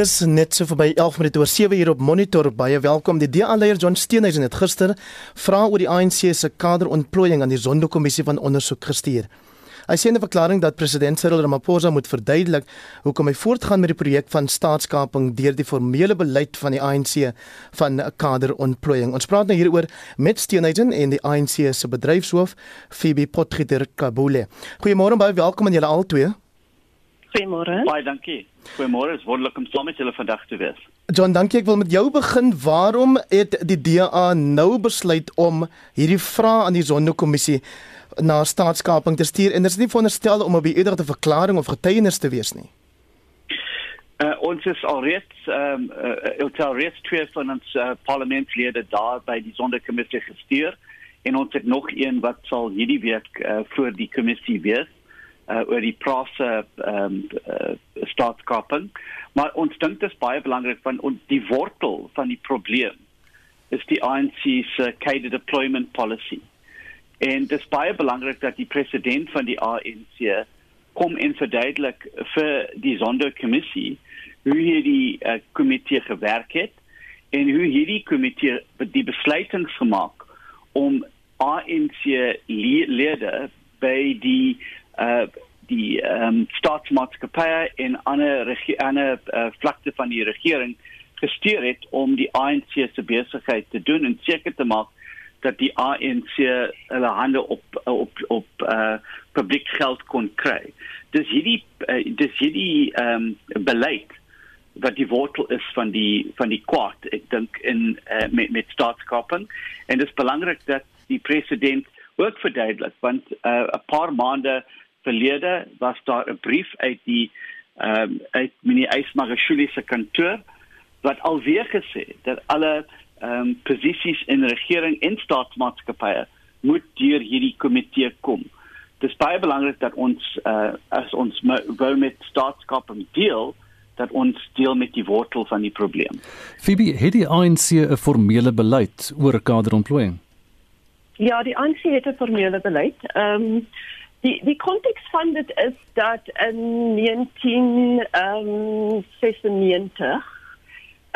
Dis net so verby 11 minute oor 7 uur op monitor. Baie welkom. Die DA-leier John Steenhuisen het gister vra oor die ANC se kaderontplooiing aan die Zondo-kommissie van ondersoek gestuur. Hy sê in 'n verklaring dat president Cyril Ramaphosa moet verduidelik hoekom hy voortgaan met die projek van staatskaping deur die formele beleid van die ANC van kaderontplooiing. Ons praat nou hieroor met Steenhuisen en die ANC se bedryfshoof Phoebe Potgieter Kabule. Goeiemôre baie welkom aan julle albei. Goeiemôre. Baie dankie. Goeiemôre. Is wonderlik om saam met julle vandag te wees. John, dankie. Ek wil met jou begin. Waarom het die DA nou besluit om hierdie vraag aan die Zondo-kommissie na staatskaping te stuur en dit is nie veronderstel om op die eerder te verklaring of getuienis te wees nie? Uh, ons is alreeds ehm um, uh, ons alreeds twee van ons uh, parlementslede daar by die Zondo-kommissie gestuur en ons het nog een wat sal hierdie week uh, voor die kommissie wees uh, oor die proses ehm um, uh, staatskaping. Maar ons dink dit is baie belangrik van ons die wortel van die probleem is die ANC se cadre deployment policy. En dit is baie belangrik dat die president van die ANC kom en verduidelik vir die sonderkommissie hoe hierdie uh, komitee gewerk het en hoe hierdie komitee die besluitings gemaak om ANC lede by die uh die ehm um, staatsmaatskappye en ander ander uh, vlakte van die regering gestuur het om die ANC se besigheid te doen en seker te maak dat die ANC hulle hande op op op uh publiek geld kon kry. Dis hierdie uh, dis hierdie ehm um, beleid wat die wortel is van die van die kwaad ek dink in uh, met met staatskaping en dit is belangrik dat die president ook verduidelik want 'n uh, paar maande verlede was daar 'n brief uit die ehm um, uit meneer Eismagashuli se kantoor wat alweer gesê dat alle ehm um, posisies in regering en staatsmaatskappye moet deur hierdie komitee kom. Dit is baie belangrik dat ons uh, as ons wou met staatskaping deel dat ons deel met die wortel van die probleem. Phoebe, het die ANC 'n formele beleid oor kaderontplooiing? Ja, die ANC het 'n formele beleid. Ehm um, die die konteks van dit is dat in 19 ehm um, 96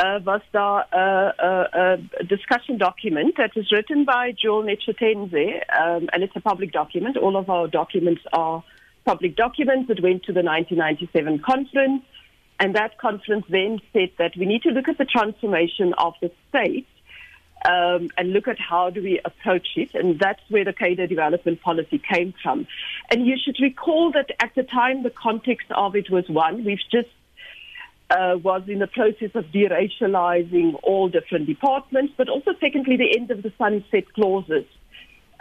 uh, was daar 'n uh, uh, uh, discussion document that was written by Joel Netchenze um, and it's a public document. All of our documents are public documents. That went to the 1997 conference. And that conference then said that we need to look at the transformation of the state um, and look at how do we approach it. And that's where the cadre development policy came from. And you should recall that at the time, the context of it was one, we've just uh, was in the process of deracializing all different departments, but also, secondly, the end of the sunset clauses.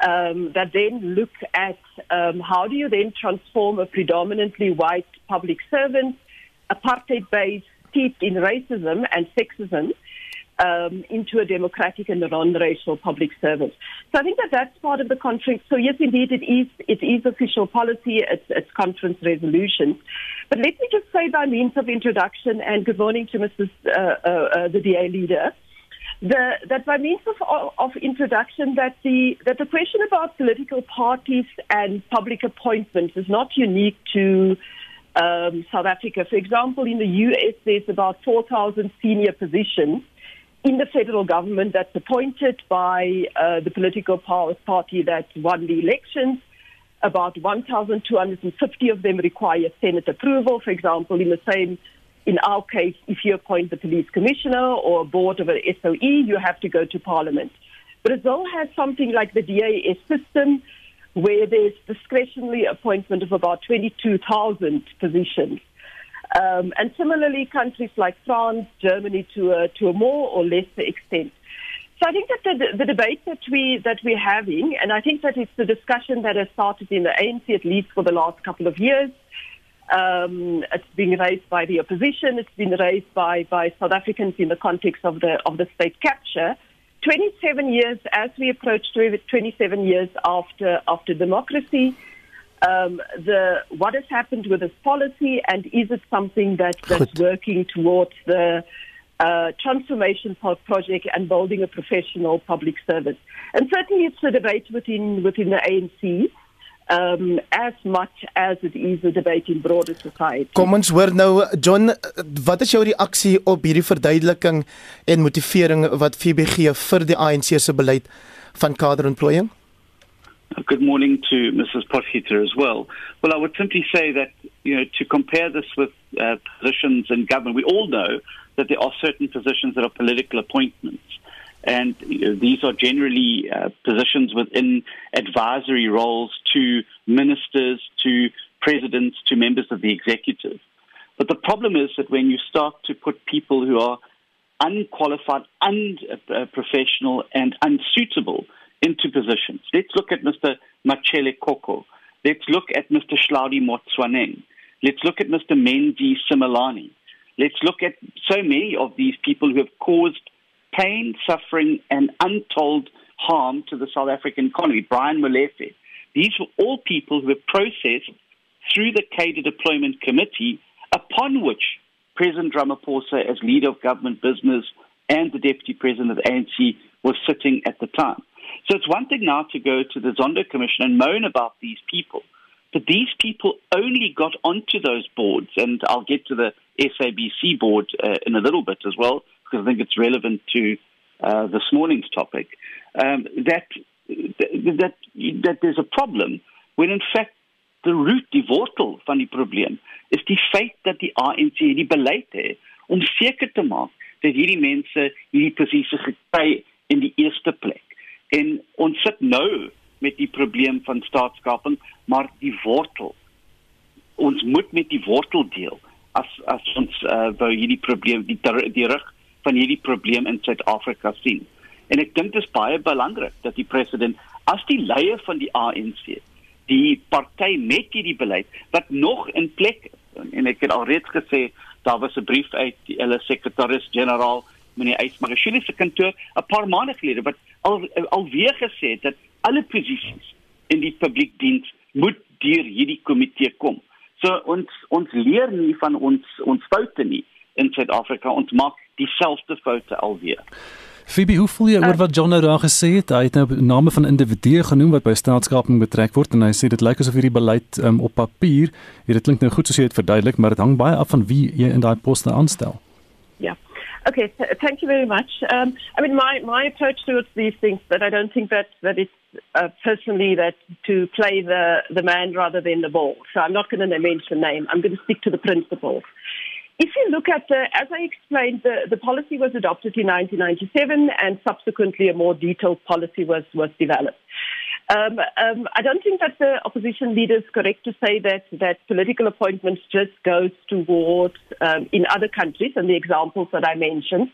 Um, that then look at um, how do you then transform a predominantly white public servant, apartheid based, steeped in racism and sexism, um, into a democratic and non-racial public service. So I think that that's part of the conference. So yes, indeed, it is it is official policy. It's, it's conference resolutions. But let me just say by means of introduction and good morning to Mrs. Uh, uh, uh, the DA leader. The, that by means of, of introduction that the that the question about political parties and public appointments is not unique to um, South Africa. For example, in the US, there's about 4,000 senior positions in the federal government that's appointed by uh, the political powers party that won the elections. About 1,250 of them require Senate approval. For example, in the same, in our case, if you appoint the police commissioner or a board of an SOE, you have to go to parliament. Brazil has something like the DAS system where there's discretionary appointment of about 22,000 positions. Um, and similarly, countries like France, Germany, to a, to a more or lesser extent. So I think that the, the debate that we that we're having, and I think that it's the discussion that has started in the ANC at least for the last couple of years. Um, it's been raised by the opposition. It's been raised by, by South Africans in the context of the of the state capture. 27 years, as we approach 27 years after after democracy, um, the what has happened with this policy, and is it something that, that's working towards the uh, transformation project and building a professional public service? And certainly, it's a debate within within the ANC. um, as much as it is a debate in broader society. Kom ons hoor nou John, wat is jou reaksie op hierdie verduideliking en motivering wat gee vir die ANC se beleid van kaderontplooiing? Good morning to Mrs. Potgieter as well. Well, I would simply say that, you know, to compare this with uh, positions in government, we all know that there are certain positions that are political appointments. And you know, these are generally uh, positions within advisory roles to ministers, to presidents, to members of the executive. But the problem is that when you start to put people who are unqualified, unprofessional, and unsuitable into positions. Let's look at Mr. Machele Koko. Let's look at Mr. Schlaudi Motswaneng. Let's look at Mr. Menzi Similani. Let's look at so many of these people who have caused pain, suffering, and untold harm to the South African economy. Brian Molefe. These were all people who were processed through the CADA Deployment Committee, upon which President Ramaphosa, as leader of government business and the deputy president of ANC, was sitting at the time. So it's one thing now to go to the Zondo Commission and moan about these people. But these people only got onto those boards, and I'll get to the SABC board uh, in a little bit as well, because I think it's relevant to uh, this morning's topic. Um, that, that, that there's a problem when, in fact, the root, die wortel van die probleem, is die feit dat die ANC hierdie beleid het om seker te maak dat hierdie mense hierdie posisie gekry in die eerste plek. En ons sit nou met die probleem van staatskaping, maar die wortel. Ons moet met die wortel deel as as ons uh, wou hierdie probleem die die rug van hierdie probleem in Suid-Afrika sien. En ek dink dit is baie belangrik dat die president as die leier van die ANC die party met hierdie beleid wat nog in plek en ek het al reeds gesê daar was 'n brief uit die hulle sekretaris-generaal meneer Eysmagashule se kantoor 'n paar maande gelede wat al alweer gesê dat alle posisies in die publiek diens moet deur hierdie komitee kom. So ons ons leer nie van ons ons foute nie in Suid-Afrika ons maak dieselfde foute alweer. Phoebe, hoe voel jy oor wat John daar gesê het? Hy het nou name van individue genoem wat by staatskaping betrek word en hy sê dit lyk asof hierdie beleid um, op papier, dit klink nou goed soos jy dit verduidelik, maar dit hang baie af van wie jy in daai poste aanstel. Ja. Okay, th- thank you very much. Um, I mean, my, my approach towards these things, that I don't think that, that it's uh, personally that to play the, the man rather than the ball. So I'm not going to mention the name. I'm going to stick to the principles. If you look at the, as I explained, the, the policy was adopted in 1997 and subsequently a more detailed policy was, was developed. Um, um, I don't think that the opposition leader is correct to say that, that political appointments just goes towards um, in other countries, and the examples that I mentioned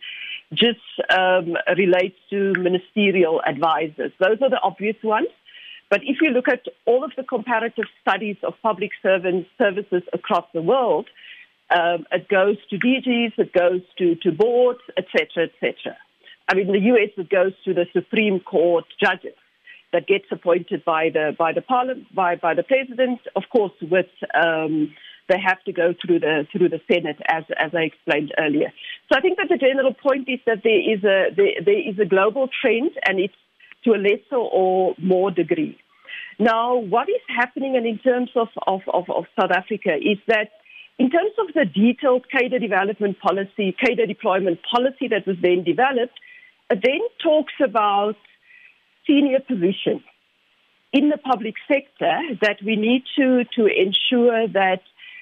just um, relates to ministerial advisors. Those are the obvious ones. But if you look at all of the comparative studies of public servants services across the world, um, it goes to DGs, it goes to, to boards, etc., etc. I mean, in the US, it goes to the Supreme Court judges that gets appointed by the by the parliament by by the president. Of course, with um, they have to go through the through the Senate, as as I explained earlier. So I think that the general point is that there is a there, there is a global trend, and it's to a lesser or more degree. Now, what is happening, and in terms of, of, of, of South Africa, is that in terms of the detailed CADA development policy, CADA deployment policy that was then developed, it then talks about senior position in the public sector that we need to, to ensure that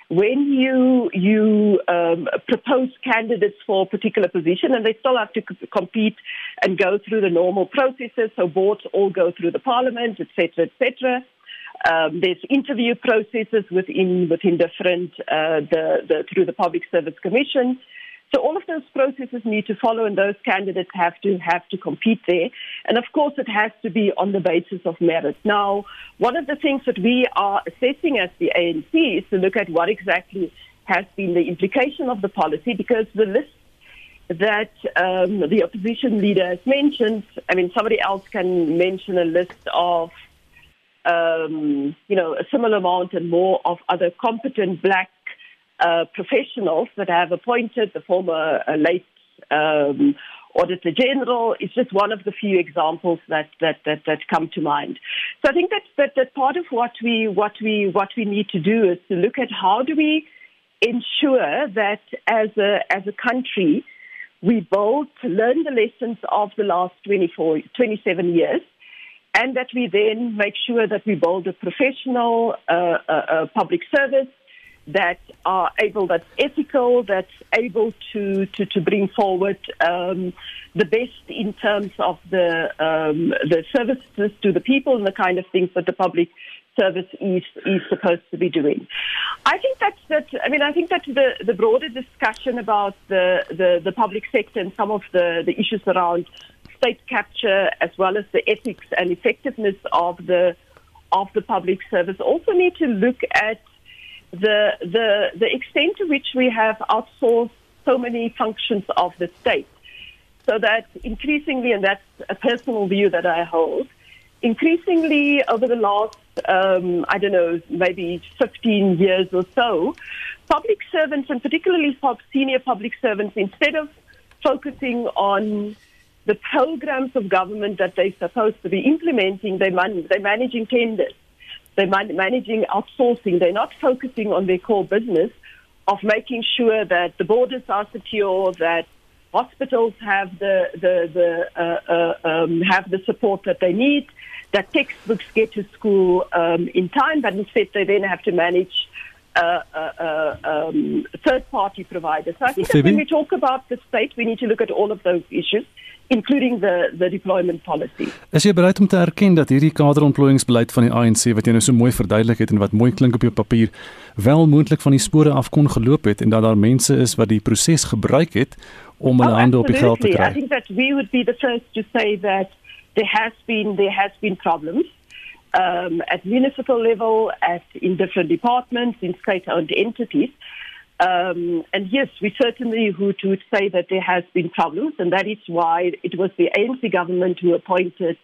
when you you um, propose candidates for a particular position, and they still have to c- compete and go through the normal processes, so boards all go through the parliament, etc., etc. Um, there's interview processes within within different uh, the, the through the Public Service Commission. So all of those processes need to follow, and those candidates have to have to compete there. And of course, it has to be on the basis of merit. Now, one of the things that we are assessing as the ANC is to look at what exactly has been the implication of the policy, because the list that um, the opposition leader has mentioned, I mean, somebody else can mention a list of, um, you know, a similar amount and more of other competent black uh, professionals that I have appointed the former uh, late um, Auditor General is just one of the few examples that, that, that, that come to mind. So I think that, that, that part of what we, what, we, what we need to do is to look at how do we ensure that as a, as a country, we both learn the lessons of the last 24, 27 years, and that we then make sure that we build a professional uh, uh, uh, public service that are able, that's ethical, that's able to, to, to bring forward um, the best in terms of the, um, the services to the people and the kind of things that the public service is, is supposed to be doing. I think that's that. I mean, I think that the, the broader discussion about the, the, the public sector and some of the, the issues around state capture, as well as the ethics and effectiveness of the of the public service, also need to look at the the the extent to which we have outsourced so many functions of the state, so that increasingly, and that's a personal view that I hold, increasingly over the last um, I don't know maybe 15 years or so, public servants and particularly senior public servants, instead of focusing on the programs of government that they're supposed to be implementing, they man- they're managing tenders they're managing outsourcing. They're not focusing on their core business of making sure that the borders are secure, that hospitals have the the, the uh, uh, um, have the support that they need, that textbooks get to school um, in time, but instead they then have to manage uh, uh, uh um, third party providers. So I think that when we talk about the state, we need to look at all of those issues including the the deployment policy. Is jy bereid om te erken dat hierdie kaderontplooiingsbeleid van die ANC wat jy nou so mooi verduidelik het en wat mooi klink op jou papier wel moontlik van die spore af kon geloop het en dat daar mense is wat die proses gebruik het om hulle oh, hande op die geld te kry? I think that we would be the first to say that there has been there has been problems um at municipal level at in different departments in state owned entities Um, and yes, we certainly would, would say that there has been problems, and that is why it was the ANC government who appointed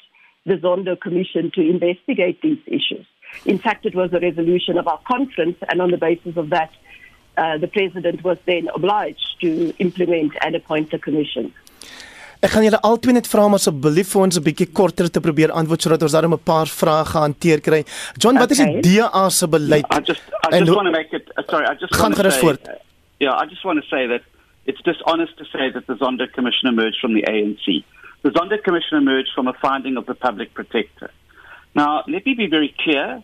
the Zondo Commission to investigate these issues. In fact, it was a resolution of our conference, and on the basis of that, uh, the president was then obliged to implement and appoint a commission. Ek gaan julle albei net vra om asseblief vir ons 'n bietjie korter te probeer antwoord sodat ons daarmee 'n paar vrae gehanteer kry. John, wat okay. is die DA se beleid? I just I just want to make it uh, sorry, I just want to say uh, Yeah, I just want to say that it's dishonest to say that the Zondo Commission emerged from the ANC. The Zondo Commission emerged from a finding of the public protector. Now, let me be very clear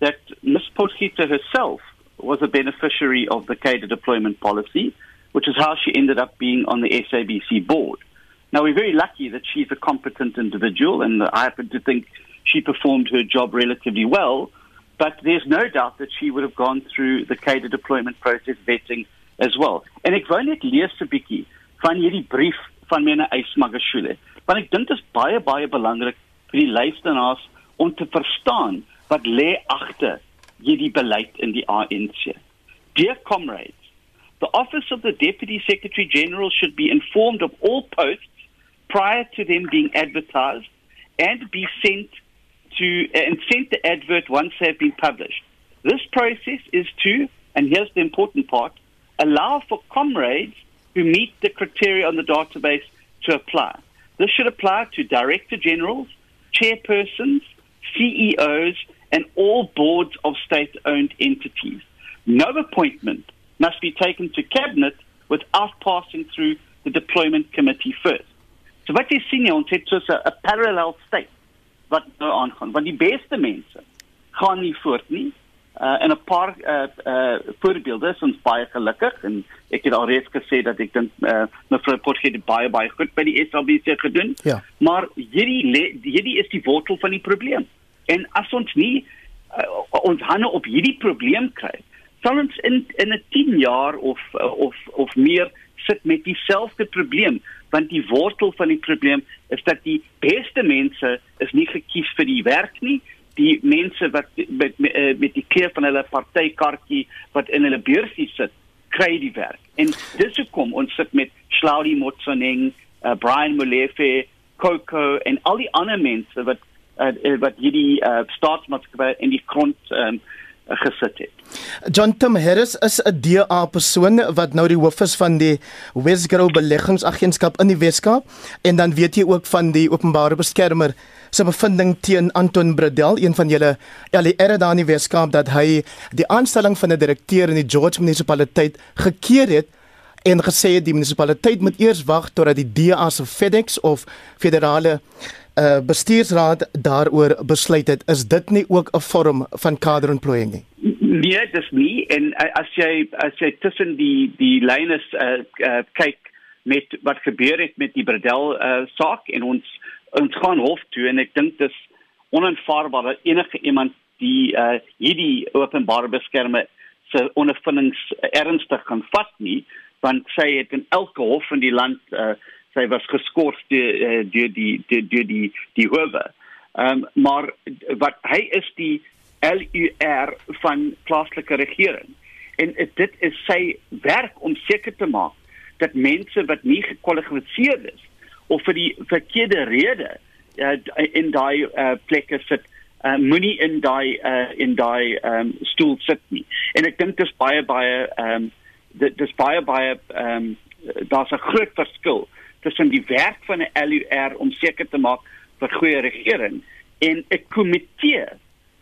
that Ms. Potgieter herself was a beneficiary of the CADA deployment policy, which is how she ended up being on the SABC board. Now, we're very lucky that she's a competent individual, and I happen to think she performed her job relatively well. But there's no doubt that she would have gone through the CADA deployment process vetting as well. En ek wou net lees 'n bietjie van hierdie brief van Mena Ysmagashule. Want ek dink dit is baie baie belangrik vir die luisteraars om te verstaan wat lê agter hierdie beleid in die ANC. Dear comrades, the office of the Deputy Secretary General should be informed of all posts prior to them being advertised and be sent to uh, and sent the advert once they have been published. This process is to, and here's the important part, allow for comrades who meet the criteria on the database to apply. This should apply to director generals, chairpersons, CEOs, and all boards of state owned entities. No appointment must be taken to cabinet without passing through the deployment committee first. So wat jy sien jy ons het so 'n parallel state wat nou aangaan want die beste mense gaan nie voort nie uh en 'n paar uh uh voorbeelde is ons baie gelukkig en ek het alreeds gesê dat ek dink uh mevrou Potgieter het baie baie goed by die SABC gedoen. Ja. Maar hierdie hierdie is die wortel van die probleem. En as ons nie uh, ons hande op hierdie probleem kry, sal ons in in 'n 10 jaar of uh, of of meer sit met dieselfde probleem want die wortel van die probleem is dat die beste mense is nie gekies vir die werk nie. Die mense wat met met, eh, die kleur van hulle partykaartjie wat in hulle beursie sit kry die werk. En dis hoekom ons sit met Slaudi Motsoneng uh, Brian Molefe Coco en al die ander mense wat uh, wat hierdie uh, staatsmaatskappy in die grond um, gesit het. John Tim Harris is 'n DA persoon wat nou die hoof is van die Wesgrow Beleggingsagentskap in die Weskaap en dan weet jy ook van die openbare beskermer se bevinding teen Anton Bradel, een van julle LER daar in die Weskaap dat hy die aanstelling van 'n direkteur in die George munisipaliteit gekeer het en gesê het die munisipaliteit moet eers wag totdat die DA se FedEx of federale uh, bestuursraad daaroor besluit het. Is dit nie ook 'n vorm van kaderontplooiing nie? Nee, dis nie en uh, as jy as jy tussen die die lyne uh, uh, kyk met wat gebeur het met die Bradel uh, saak en ons ons gaan hof toe en ek dink dis onaanvaarbaar dat enige iemand die uh, hierdie openbare beskermer se ondervindings ernstig kan vat nie want sy het in elke hof in die land uh, sy was geskort deur uh, deur die deur die die die howe. Ehm um, maar wat hy is die LUR van plaaslike regering en dit is sy werk om seker te maak dat mense wat nie gekwalifiseer is of vir die verkeerde rede uh, in daai uh, plekke sit uh, moenie in daai uh, in daai um, stoel sit nie en ek dink dit is baie baie ehm um, dit is baie baie ehm um, daar's 'n groot verskil tussen die werk van 'n LUR om seker te maak vir goeie regering en 'n komitee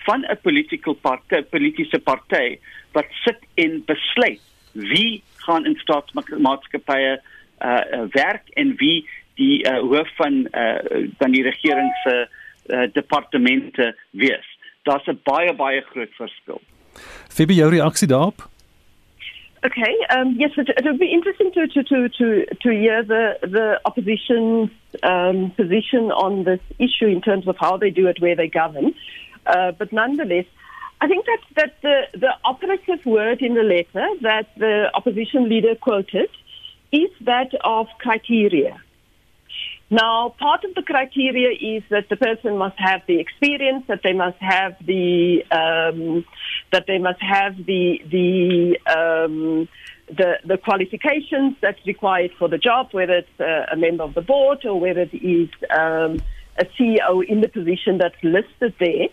van 'n politieke party politieke party wat sit en besluit wie gaan in staatsmaatskappye uh, werk en wie die uh, hoof van uh, van die regering se uh, departemente wees. Daar's 'n baie baie groot verskil. Phoebe, jou reaksie daarop? Okay. Um, yes, it, would be interesting to to to to, to hear the the opposition's um, position on this issue in terms of how they do it, where they govern. Uh, but nonetheless, I think that that the the operative word in the letter that the opposition leader quoted is that of criteria. Now, part of the criteria is that the person must have the experience, that they must have the um, that they must have the the um, the, the qualifications that's required for the job, whether it's a, member of the board or whether it is um, a CEO in the position that's listed there.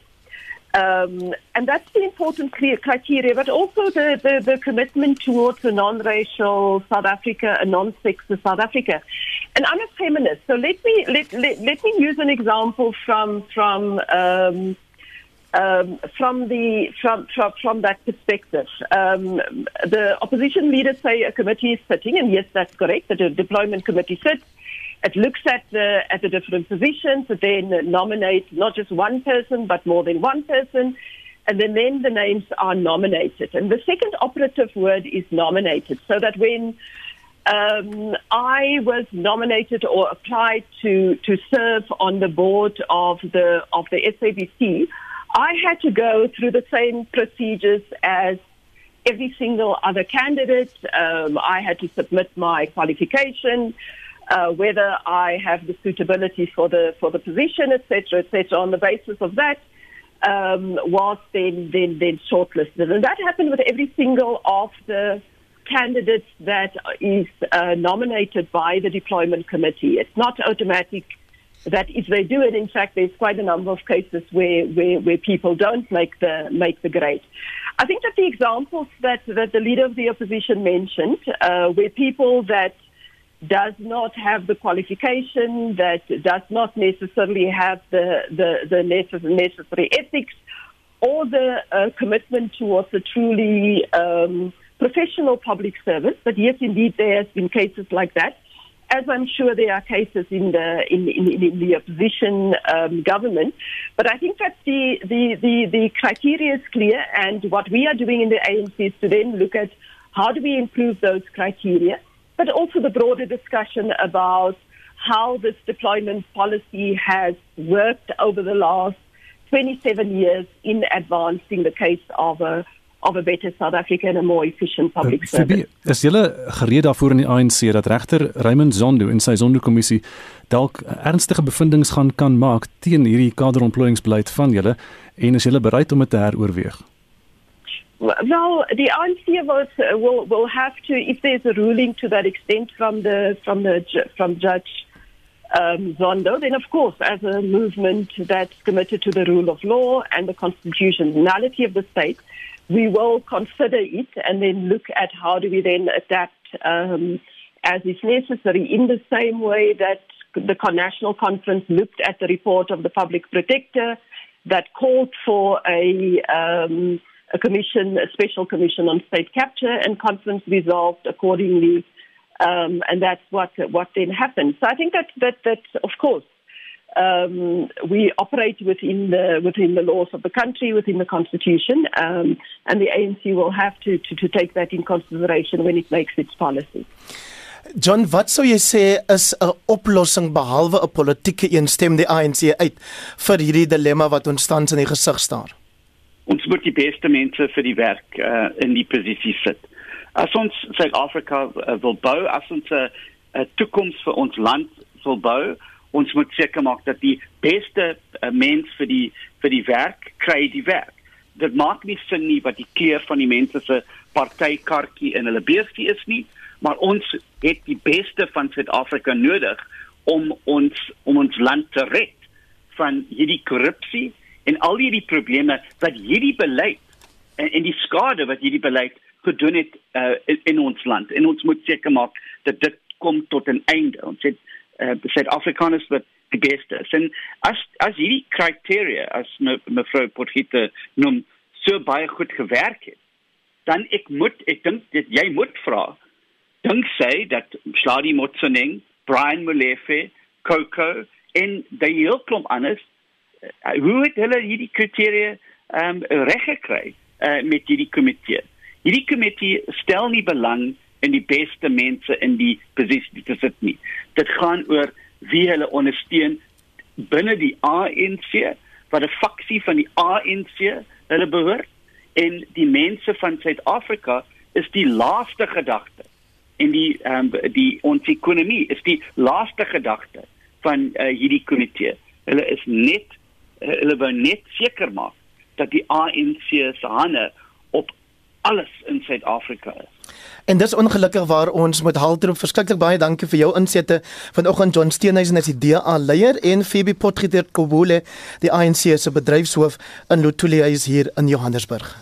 Um, and that's the important criteria, but also the, the, the commitment towards a non-racial South Africa, a non-sexist South Africa. And I'm a feminist, so let me let, let, let me use an example from from um, um, from the from, from from that perspective. Um, the opposition leaders say a committee is sitting, and yes, that's correct. The deployment committee sits it looks at the at the different positions. It then nominates not just one person, but more than one person, and then then the names are nominated. And the second operative word is nominated, so that when um, I was nominated or applied to to serve on the board of the of the SABC, I had to go through the same procedures as every single other candidate. Um, I had to submit my qualification uh, whether I have the suitability for the for the position, etc., etc. On the basis of that, um, was then then then shortlisted, and that happened with every single of the candidates that is uh, nominated by the deployment committee. It's not automatic that if they do it, in fact, there's quite a number of cases where, where, where people don't make the make the grade. I think that the examples that, that the leader of the opposition mentioned, uh, where people that does not have the qualification, that does not necessarily have the, the, the necessary ethics or the uh, commitment towards a truly um, professional public service. But yes, indeed, there has been cases like that. As I'm sure there are cases in the in, in, in the opposition um, government, but I think that the, the, the, the criteria is clear, and what we are doing in the ANC is to then look at how do we improve those criteria but also the broader discussion about how this deployment policy has worked over the last 27 years in advancing the case of a of a better South Africa and a more efficient public uh, service. Is julle gereed daarvoor in die ANC dat regter Raymond Zondo in sy Zondo kommissie dalk ernstige bevindinge gaan kan maak teen hierdie kaderontplooiingsbeleid van julle en is julle bereid om dit te heroorweeg? Well, the ANC vote uh, will will have to, if there's a ruling to that extent from the from the from Judge um, Zondo, then of course, as a movement that's committed to the rule of law and the constitutionality of the state, we will consider it and then look at how do we then adapt um, as is necessary in the same way that the National Conference looked at the report of the Public Protector that called for a, um, a commission, a special commission on state capture, and conference resolved accordingly. Um, and that's what what then happened. So I think that that that of course um, we operate within the within the laws of the country, within the constitution, um, and the ANC will have to, to to take that in consideration when it makes its policy. John, wat sou jy sê is 'n oplossing behalwe 'n politieke eenstem die ANC uit vir hierdie dilemma wat ons tans in die gesig staar? Ons moet die beste mense vir die werk uh, in die posisie sit. As ons Suid-Afrika uh, wil bou, as ons 'n uh, toekoms vir ons land wil bou, ons moet seker maak dat die beste uh, mens vir die vir die werk kry die werk. Dit maak nie sin nie wat die kleur van die mense se partykaartjie in hulle beestie is nie, maar ons het die beste van Suid-Afrika nodig om ons om ons land te red van hierdie korrupsie en al hierdie probleme wat hierdie beleid en, en die skade wat hierdie beleid gedoen het uh, in, in ons land en ons moet seker maak dat dit kom tot 'n einde. Ons het uh, Suid-Afrikaners wat die beste is. En as as hierdie kriteria as me, mevrou Potgieter noem so baie goed gewerk het, dan ek moet ek dink dit jy moet vra dink sê dat Sladi Motsoning, Brian Molefe, Coco en die heel klomp anders uh, hoe het hulle hierdie kriteria um, reg gekry uh, met hierdie komitee. Hierdie komitee stel nie belang in die beste mense in die posisie te sit nie. Dit gaan oor wie hulle ondersteun binne die ANC, wat 'n faksie van die ANC hulle behoort en die mense van Suid-Afrika is die laaste gedagte en die um, die ons ekonomie is die laaste gedagte van uh, hierdie komitee. Hulle is net uh, hulle wou net seker maak dat die ANC se hande alles in Suid-Afrika is. En dis ongelukkig waar ons moet haltroep verskriklik baie dankie vir jou insette vanoggend John Steenhuisen as die DA leier en Phoebe Potgieter Kobule die ANC se bedryfshoof in Lotuli is hier in Johannesburg.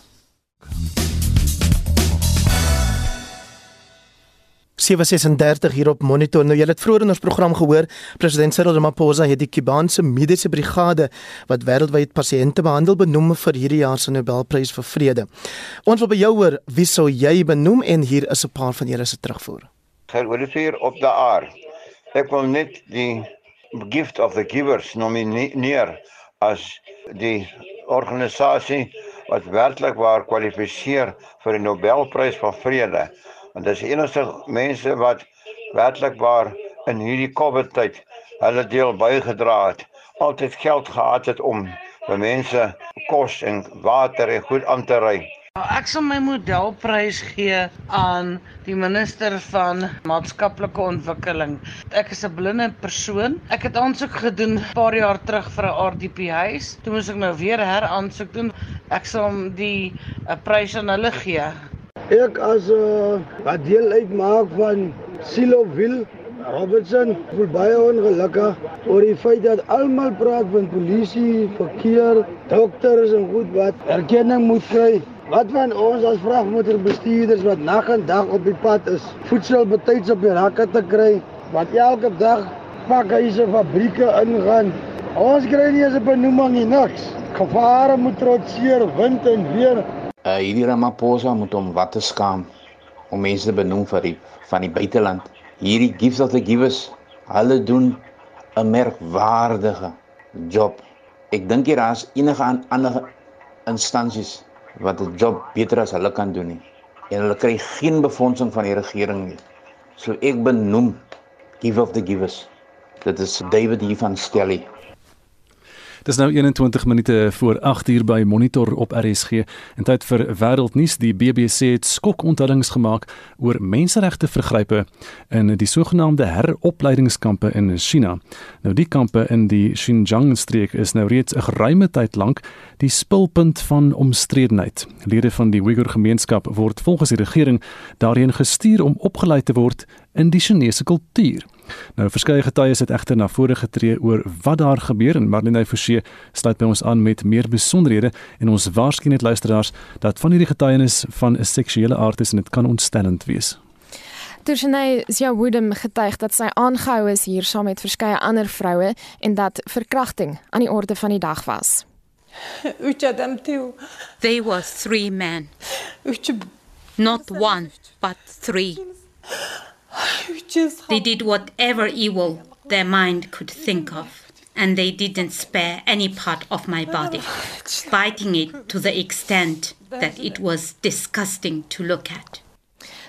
736 hier op monitor. Nou jy het vroeër in ons program gehoor, president Cyril Ramaphosa het die Kubaanse mediese brigade wat wêreldwyd pasiënte behandel benoem vir hierdie jaar se Nobelprys vir vrede. Ons wil by jou hoor, wie sou jy benoem en hier is 'n paar van julle se terugvoer. Gehoor op die aar. Ek wil net die gift of the givers nomineer as die organisasie wat werklik waar kwalifiseer vir die Nobelprys vir vrede want dis die enigste mense wat werklik waar in hierdie COVID tyd hulle deel bygedra het. Altyd geld gehad het om vir mense kos en water en goed aan te ry. Nou, ek sal my modelprys gee aan die minister van maatskaplike ontwikkeling. Ek is 'n blinde persoon. Ek het aansoek gedoen 'n paar jaar terug vir 'n RDP huis. Toe moes ek nou weer heraansoek doen. Ek sal die 'n prys aan hulle gee. Ek as 'n uh, wat deel uitmaak van Silo Will Robertson voel baie ongelukkig oor die feit dat almal praat van polisie, verkeer, dokters en goed wat erkenning moet kry. Wat van ons as vragmotorbestuurders wat nag en dag op die pad is, voedsel betyds op die rakke te kry, wat elke dag pakhuise fabrieke ingaan. Ons kry nie eens 'n benoeming nie, niks. Gevare moet trotseer wind en weer uh, hierdie Ramaphosa moet hom wat te skaam om mense te benoem vir die van die buiteland. Hierdie gifts of the givers, hulle doen 'n merkwaardige job. Ek dink hier is enige ander instansies wat 'n job beter as hulle kan doen nie. En hulle kry geen befondsing van die regering nie. So ek benoem give of the givers. Dit is David hier van Stelly. Dis nou 21 minute voor 8 uur by Monitor op RSG en tyd vir wêreldnuus. Die BBC het skokonthullings gemaak oor menseregte vergrype in die sogenaamde heropleidingskampe in China. Nou die kampe in die Xinjiang streek is nou reeds 'n geruime tyd lank die spulpunt van omstredenheid. Lede van die Uyghur gemeenskap word volgens die regering daarheen gestuur om opgelei te word in die Chinese kultuur. Nou verskeie getuies het egter na vore getree oor wat daar gebeur en Marlene Forsie sluit by ons aan met meer besonderhede en ons waarsku net luisteraars dat van hierdie getuienis van 'n seksuele aard is en dit kan ontstellend wees. Tussenay Sia Woodham getuig dat sy aangehou is hier saam met verskeie ander vroue en dat verkrachting aan die orde van die dag was. There were three men. Not one, but three. They did whatever evil their mind could think of, and they didn't spare any part of my body, biting it to the extent that it was disgusting to look at.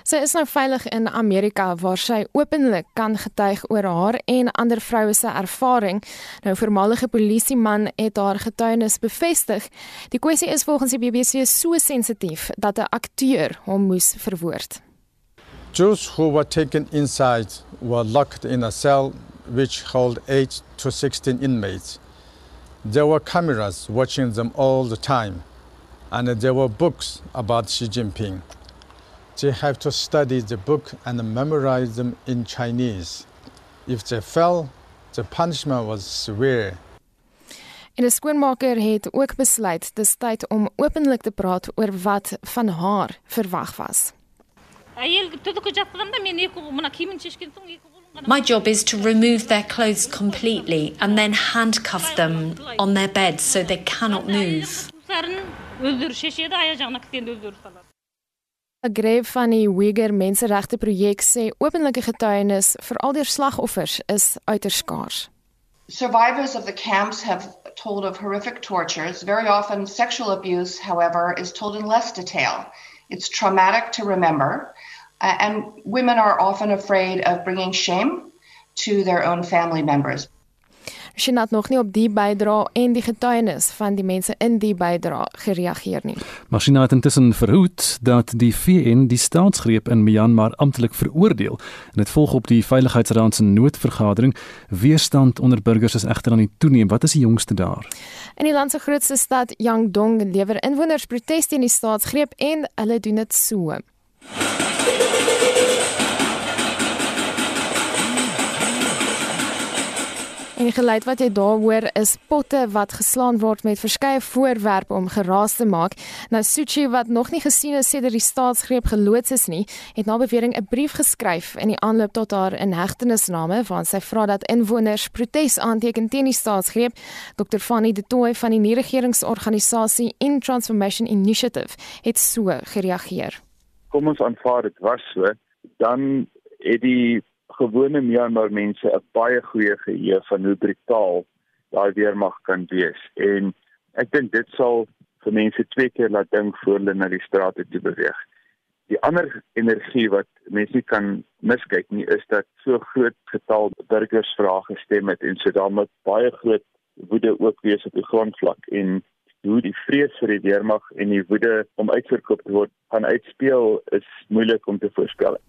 Sy is nou veilig in Amerika waar sy openlik kan getuig oor haar en ander vroue se ervaring. Nou voormalige polisieman het haar getuienis bevestig. Die kwessie is volgens die BBC so sensitief dat 'n akteur hom moes verwoord. Those who were taken inside were locked in a cell which held 8 to 16 inmates. There were cameras watching them all the time, and there were books about Xi Jinping. They have to study the book and memorize them in Chinese. If they fell, the punishment was severe. En 'n skoonmaker het ook besluit dis tyd om openlik te praat oor wat van haar verwag was. My job is to remove their clothes completely and then handcuff them on their beds so they cannot move. Greef van die Uyghur Menseregte Projek sê openlike getuienis vir al die slagoffers is uiters skaars. Survivors of the camps have told of horrific tortures. Very often sexual abuse, however, is told in less detail. It's traumatic to remember, uh, and women are often afraid of bringing shame to their own family members. Het nog nie op die bydra en die getuienis van die mense in die bydra gereageer nie. Masina het intussen verhoed dat die VN die staatsgreep in Myanmar amptelik veroordeel en dit volg op die Veiligheidsraad se noodvergadering. Weerstand onder burgers is egter aan die toeneem. Wat is die jongste daar? In die land se grootste stad, Yangdong, lewer inwoners protes teen die staatsgreep en hulle doen dit so. En die geluid wat jy daar hoor is potte wat geslaan word met verskeie voorwerpe om geraas te maak. Nou Suchi wat nog nie gesien is sedert die staatsgreep geloods is nie, het na bewering 'n brief geskryf in die aanloop tot haar inhegtenisname waarin sy vra dat inwoners protes aanteken teen die staatsgreep. Dr. Fanny De Tooy van die nie-regeringsorganisasie In Transformation Initiative het so gereageer. Kom ons aanvaar dit was so, dan het die gewone Myanmar mense 'n baie goeie geheue van hoe brutaal daai weermag kan wees en ek dink dit sal vir mense twee keer laat dink voor hulle na die strate toe beweeg. Die ander energie wat mense kan miskyk nie is dat so groot getal burgers vrae gestem het en so daarmee baie groot woede ook wees op die grondvlak en hoe die vrees vir die weermag en die woede om uitverkoop te word gaan uitspeel is moeilik om te voorspel.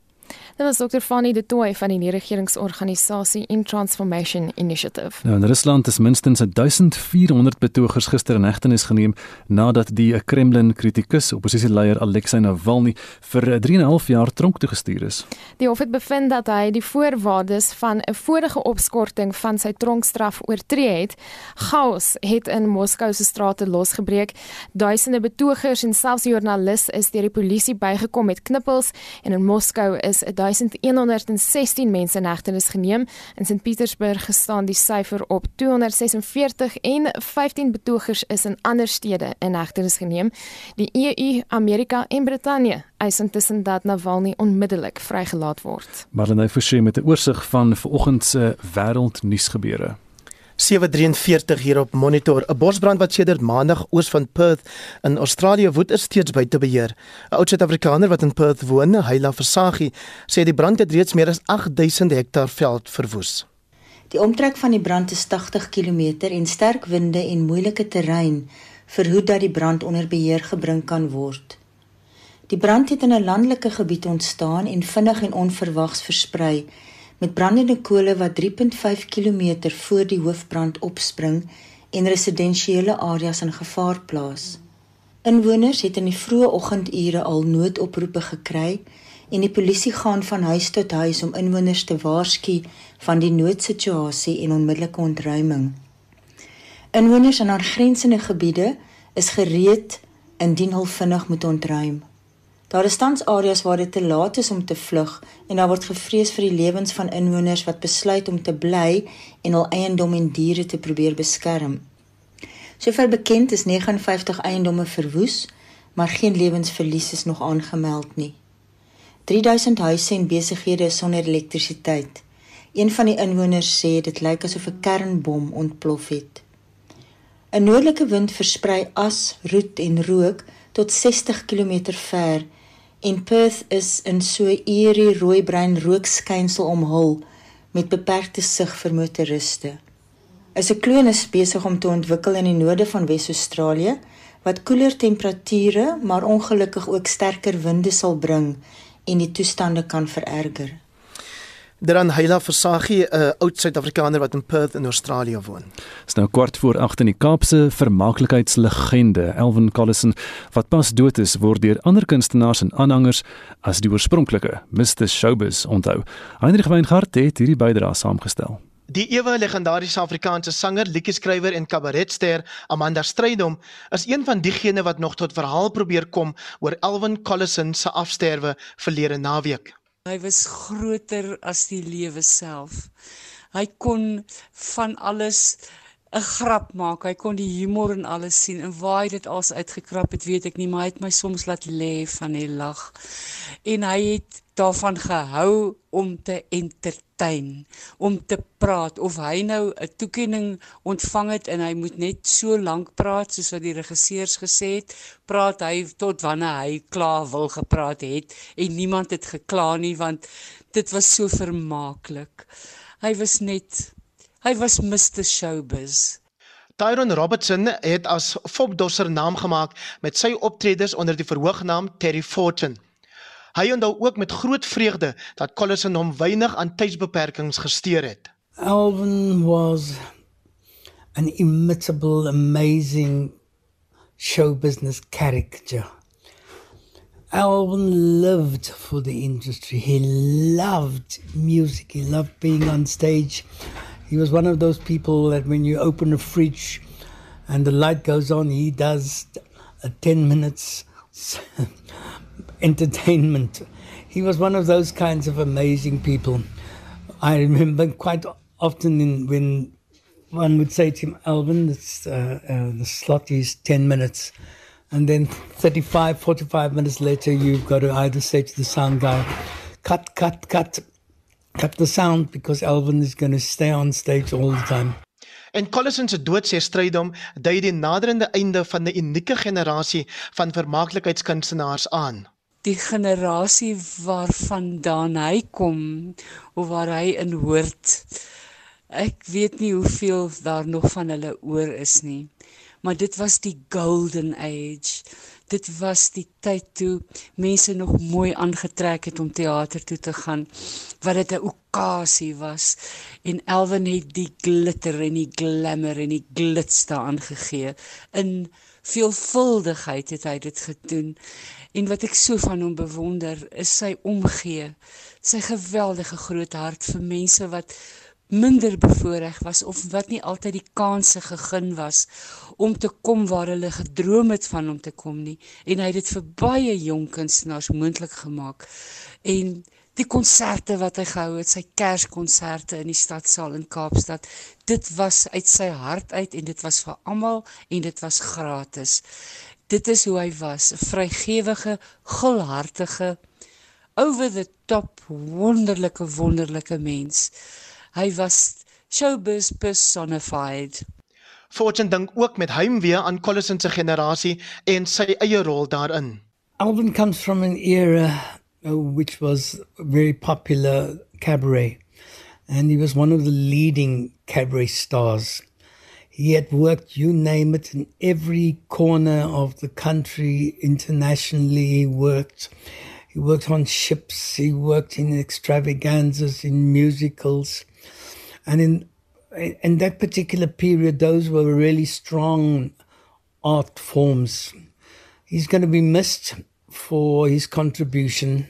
Dit was Dr. Fanny De Tooy van die nie-regeringsorganisasie In Transformation Initiative. Nou in Rusland is minstens 1400 betogers gister in hegtenis geneem nadat die Kremlin-kritikus, oppositieleier Alexei Navalny, vir 3,5 jaar tronk toegestuur is. Die hof het bevind dat hy die voorwaardes van 'n vorige opskorting van sy tronkstraf oortree het. Chaos het in Moskou se strate losgebreek. Duisende betogers en selfs joernaliste is deur die polisie bygekom met knippels en in Moskou is 1116 mense in hegtenis geneem. In St Petersburg gestaan die syfer op 246 en 15 betogers is in ander stede in hegtenis geneem. Die EU, Amerika en Brittanje eis intussen dat Navalny onmiddellik vrygelaat word. Marlene Forsie met 'n oorsig van vanoggend se wêreldnuusgebeure. 743 hier op monitor. 'n Bosbrand wat sedert Maandag oos van Perth in Australië woed is steeds buite beheer. 'n Oud Suid-Afrikaner wat in Perth woon, Hyla Versaghi, sê die brand het reeds meer as 8000 hektaar veld verwoes. Die omtrek van die brand is 80 km en sterk winde en moeilike terrein verhoed dat die brand onder beheer gebring kan word. Die brand het in 'n landelike gebied ontstaan en vinnig en onverwags versprei met brandende kole wat 3.5 km voor die hoofbrand opspring en residensiële areas in gevaar plaas. Inwoners het in die vroeë oggendure al noodoproepe gekry en die polisie gaan van huis tot huis om inwoners te waarsku van die noodsituasie en onmiddellike ontruiming. Inwoners in haar grensende gebiede is gereed indien hulle vinnig moet ontruim. Daar is tans areas waar dit te laat is om te vlug en daar word gevrees vir die lewens van inwoners wat besluit om te bly en hul eiendom en diere te probeer beskerm. Sover bekend is 59 eiendomme verwoes, maar geen lewensverlies is nog aangemeld nie. 3000 huise en besighede is sonder elektrisiteit. Een van die inwoners sê dit lyk asof 'n kernbom ontplof het. 'n Noordelike wind versprei as, roet en rook tot 60 km ver en Perth is in so eerie rooi-bruin rookskynsel omhul met beperkte sig vir motoriste. 'n Sikloon is besig om te ontwikkel in die noorde van Wes-Australië wat koeler temperature, maar ongelukkig ook sterker winde sal bring en die toestande kan vererger. Dan Heila Versagie, 'n uh, oud Suid-Afrikaner wat in Perth in Australië woon. Dis nou kwart voor 8 in die Kaapse vermaaklikheidslegende Elvin Collison wat pas dood is word deur ander kunstenaars en aanhangers as die oorspronklike Mr Showbiz onthou. Heinrich Weingart het hierdie bydrae saamgestel. Die ewe legendariese Afrikaanse sanger, liedjie-skrywer en kabaretster Amanda Strydom is een van diegene wat nog tot verhaal probeer kom oor Elvin Collison se afsterwe verlede naweek. Hy was groter as die lewe self. Hy kon van alles 'n grap maak. Hy kon die humor in alles sien en waar hy dit als uitgekrap het, weet ek nie, maar hy het my soms laat lê van die lag. En hy het daarvan gehou om te entertain, om te praat of hy nou 'n toekenning ontvang het en hy moet net so lank praat soos wat die regisseurs gesê het, praat hy tot wanneer hy klaar wil gepraat het en niemand het gekla nie want dit was so vermaaklik. Hy was net hy was Mr Showbiz. Tyron Robertson het as fopdosser naam gemaak met sy optredes onder die verhoognaam Terry Fortune. Hy onthou ook met groot vreugde dat Collison hom weinig aan tydsbeperkings gesteer het. Alvin was an imitable amazing show business character. Alvin lived for the industry. He loved music. He loved being on stage. He was one of those people that when you open a fridge and the light goes on, he does a 10 minutes entertainment. He was one of those kinds of amazing people. I remember quite often in, when one would say to him, Alvin, it's, uh, uh, the slot is 10 minutes. And then 35, 45 minutes later, you've got to either say to the sound guy, cut, cut, cut, cut the sound because Alvin is going to stay on stage all the time. En Collison se dood sê strydom dui die naderende einde van 'n unieke generasie van vermaaklikheidskunstenaars aan die generasie waarvandaan hy kom of waar hy in hoort. Ek weet nie hoeveel daar nog van hulle oor is nie. Maar dit was die golden age. Dit was die tyd toe mense nog mooi aangetrek het om teater toe te gaan. Wat dit 'n okasie was en Elwin het die glitter en die glamour en die glits daaraan gegee. In veelvuldigheid het hy dit gedoen. En wat ek so van hom bewonder, is sy omgee, sy geweldige groot hart vir mense wat minder bevoordeel was of wat nie altyd die kanse gegee was om te kom waar hulle gedroom het van om te kom nie. En hy het dit vir baie jong kunstenaars moontlik gemaak. En die konserte wat hy gehou het sy kerskonserte in die stadsaal in Kaapstad dit was uit sy hart uit en dit was vir almal en dit was gratis Dit is hoe hy was, 'n vrygewige, gulhartige, over the top wonderlike wonderlike mens. Hy was showbiz personified. Fortune dink ook met heimwee aan Collison se generasie en sy eie rol daarin. Alvin comes from an era Uh, which was a very popular cabaret and he was one of the leading cabaret stars. He had worked, you name it, in every corner of the country, internationally. He worked. He worked on ships. He worked in extravaganzas, in musicals, and in in that particular period, those were really strong art forms. He's going to be missed for his contribution,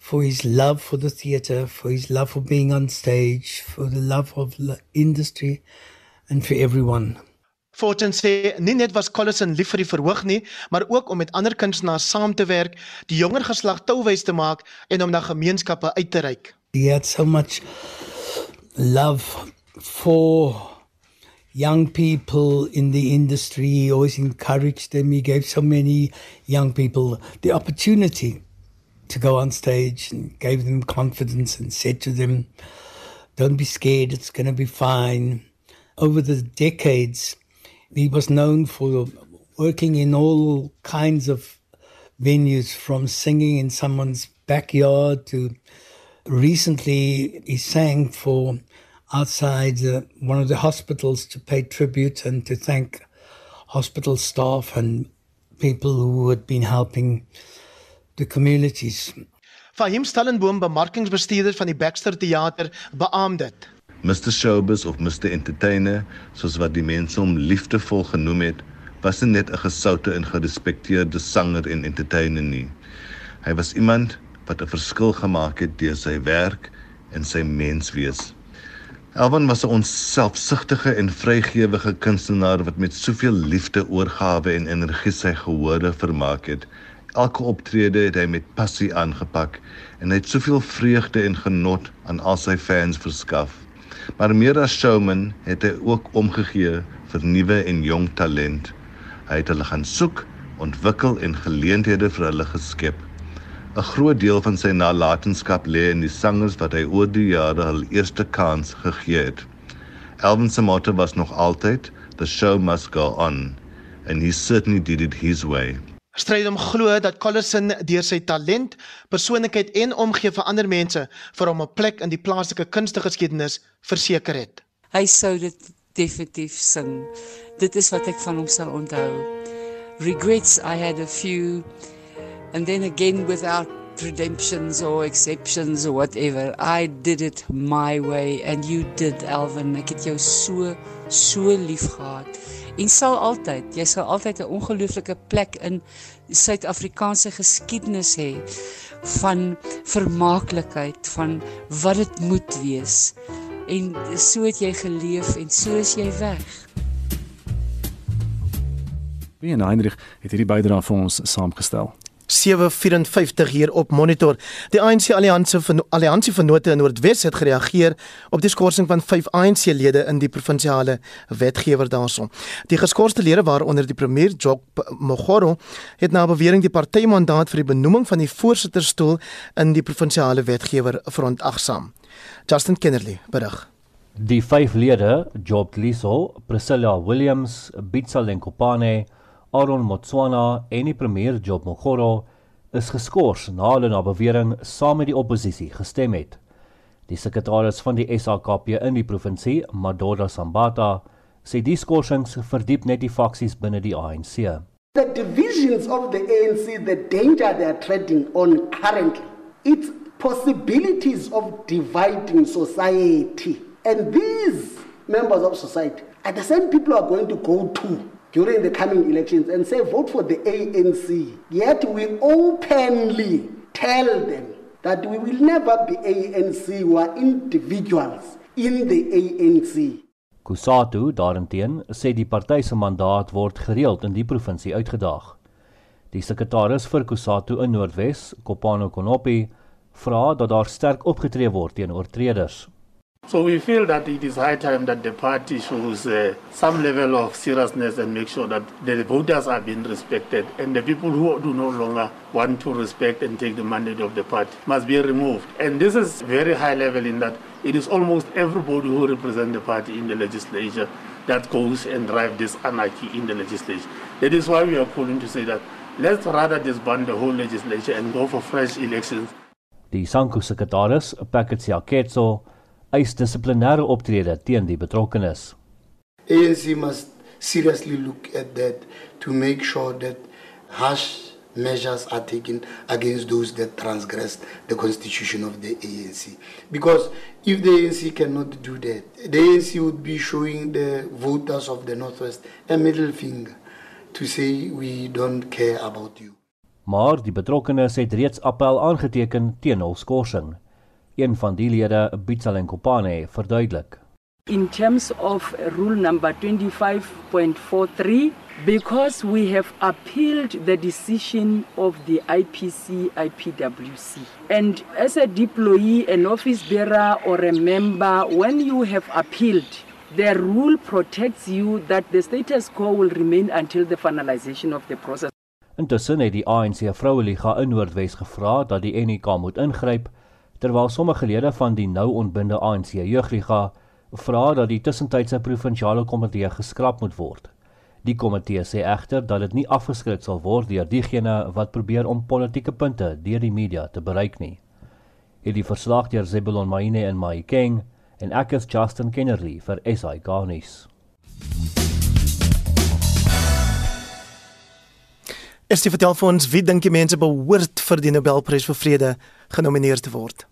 for his love for the theatre, for his love for being on stage, for the love of the industry, and for everyone. Fortune sê nie net was Collison lief vir die verhoog nie, maar ook om met ander kunstenaars saam te werk, die jonger geslag touwys te maak en om na gemeenskappe uit te reik. He had so much love for young people in the industry. He always encouraged them. He gave so many young people the opportunity to go on stage and gave them confidence and said to them, Don't be scared, it's going to be fine. Over the decades, he was known for working in all kinds of venues, from singing in someone's backyard to recently he sang for outside uh, one of the hospitals to pay tribute and to thank hospital staff and people who had been helping the communities. Fahim Stellenboom, bemarkingsbestuurder van die Baxter Theater, beamoed dit. Mr Showbiz of Mr Entertainer, soos wat die mense hom liefdevol genoem het, was nie net 'n gesoute en gerespekteerde sanger en entertainer nie. Hy was iemand wat 'n verskil gemaak het deur sy werk en sy menswees. Elvan was 'n onselfsugtige en vrygewige kunstenaar wat met soveel liefde, oorgawe en energie sy gehore vermaak het. Elke optrede het hy met passie aangepak en hy het soveel vreugde en genot aan al sy fans verskaf. Maar meer as showman het hy ook omgegee vir nuwe en jong talent. Hy het hulle gaan soek, ontwikkel en geleenthede vir hulle geskep. 'n Groot deel van sy nalatenskap lê in die sangers wat hy oor die jare hul eerste kans gegee het. Elvin se motto was nog altyd the show must go on and he certainly did it his way. Stryd om glo dat Collison deur sy talent, persoonlikheid en omgee vir ander mense vir hom 'n plek in die plaaslike kunstegeskiedenis verseker het. Hy sou dit definitief sing. Dit is wat ek van hom sal onthou. Regrets I had a few and then again without redemptions or exceptions or whatever i did it my way and you did alvin ek het jou so so lief gehad en sal altyd jy sal altyd 'n ongelooflike plek in suid-Afrikaanse geskiedenis hê van vermaaklikheid van wat dit moet wees en so het jy geleef en so is jy weg Wie en Heinrich het hierdie bydrae vir ons saamgestel. 754 hier op monitor. Die ANC Alliansie van Alliansie van Note in Noordwes het gereageer op die skorsing van 5 ANC-lede in die provinsiale wetgewer daarson. Die geskorste lede waaronder die premier Jock Mogoro het na bewering die partymandaat vir die benoeming van die voorsitterstoel in die provinsiale wetgewer verontagsaam. Justin Kennerly berig. Die vyf lede, Job Liso, Priscilla Williams, Bitsal Lenkopane, Aaron Motswana en die premier Job Mogoro is geskort na hulle na bewering saam met die oppositie gestem het. Die sekretaris van die SAKP in die provinsie, Madoda Sambata, sê die skorsings verdiep net die faksies binne die ANC. The divisions of the ANC, the danger they are treading on currently, it's possibilities of dividing society. And these members of society are the same people who are going to go to during the coming elections and say vote for the ANC. Yet we openly tell them that we will never be ANC, we are individuals in the ANC. Kusatu daarenteen sê die party se mandaat word gereeld in die provinsie uitgedaag. Die sekretaris vir Kusatu in Noordwes, Kopano Konopi, vra dat daar sterk opgetree word teen oortreders. So we feel that it is high time that the party shows uh, some level of seriousness and make sure that the voters are being respected and the people who do no longer want to respect and take the mandate of the party must be removed. And this is very high level in that it is almost everybody who represents the party in the legislature that goes and drive this anarchy in the legislature. That is why we are calling to say that let's rather disband the whole legislature and go for fresh elections. Die Sanku sekretaris, Packet eis dissiplinêre optrede teen die betrokkenes. ANC must seriously look at that to make sure that harsh measures are taken against those that transgress the constitution of the ANC. Because if the ANC cannot do that, the ANC would be showing the voters of the Northwest a middle finger to say we don't care about you. Maar die betrokkenes het reeds appel aangeteken teen hul skorsing. Een van die lede, Bitsal Nkopane, verduidelik: In terms of rule number 25.43 because we have appealed the decision of the IPC IPWC. And as a deployee, an office bearer, or a member, when you have appealed, the rule protects you that the status quo will remain until the finalization of the process. Intussen het die ANC Vroueliga in Noordwes gevra dat die NEK moet ingryp terwyl sommige lede van die nou ontbinde ANC Jeugliga vra dat die tussentydse provinsiale komitee geskraap moet word. Die komitee sê egter dat dit nie afgeskrik sal word deur diegene wat probeer om politieke punte deur die media te bereik nie. Hierdie verslag deur Zebulon Maine en Mai King en ek is Justin Kennerly vir SI Garnis. Is die vertel vir ons wie dink die mense behoort vir die Nobelprys vir vrede genomineer te word?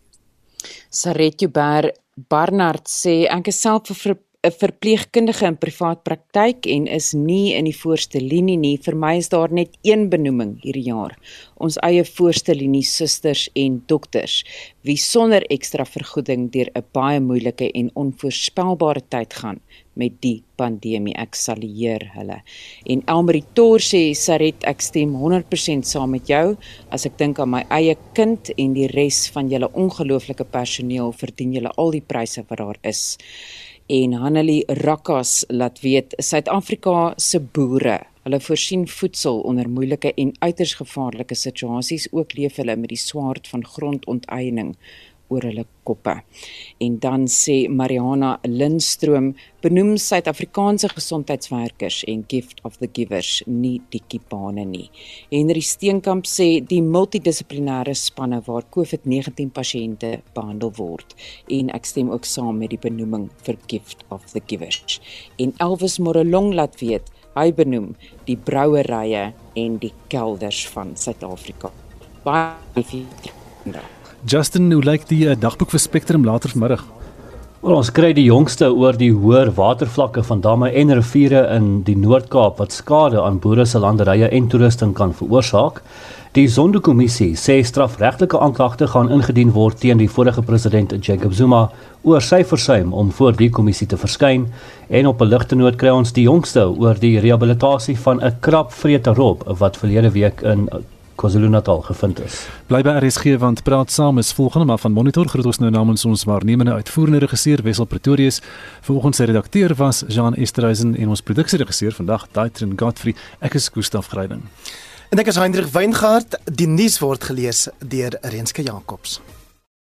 Saret Joubert Barnard sê ek is self 'n 'n verpleegkundige in privaat praktyk en is nie in die voorste linie nie. Vir my is daar net een benoeming hierdie jaar. Ons eie voorste linie susters en dokters wie sonder ekstra vergoeding deur 'n baie moeilike en onvoorspelbare tyd gaan met die pandemie. Ek salieer hulle. En Elmarie Tor sê Saret, ek stem 100% saam met jou. As ek dink aan my eie kind en die res van julle ongelooflike personeel, verdien julle al die pryse wat daar is en Hanelie Rakkas laat weet Suid-Afrika se boere Hulle voorsien voedsel onder moeilike en uiters gevaarlike situasies ook leef hulle met die swaard van grondonteiening oor hulle koppe. En dan sê Mariana Lindstroom benoem Suid-Afrikaanse gesondheidswerkers en gift of the givers nie die kipane nie. Henry Steenkamp sê die multidissiplinêre spanne waar COVID-19 pasiënte behandel word en ek stem ook saam met die benoeming vir gift of the givers. En Elvis Morelong laat weet hy benoem die brouerye en die kelders van Suid-Afrika. Baie dankie. Justin, hoe lyk die uh, dagboek vir Spectrum later vanmiddag? Well, ons kry die jongste oor die hoër watervlakke van damme en riviere in die Noord-Kaap wat skade aan boere se landerye en toerusting kan veroorsaak. Die Sonderkommissie sê strafregtelike aanklagte gaan ingedien word teen die vorige president Jacob Zuma oor sy versuim om voor die kommissie te verskyn en op 'n ligte noot kry ons die jongste oor die rehabilitasie van 'n krapvrete rob wat verlede week in KwaZulu-Natal gevind is. Bly by RSG want praat saam is volgende maar van Monitor groet ons nou namens ons waarnemende uitvoerende regisseur Wessel Pretorius. Volgens sy redakteur was Jean Esterhuizen en ons produksieregisseur vandag Daitrin Godfrey. Ek is Gustaf Greiding. En ek is Hendrik Weingart. Die nuus word gelees deur Renske Jacobs.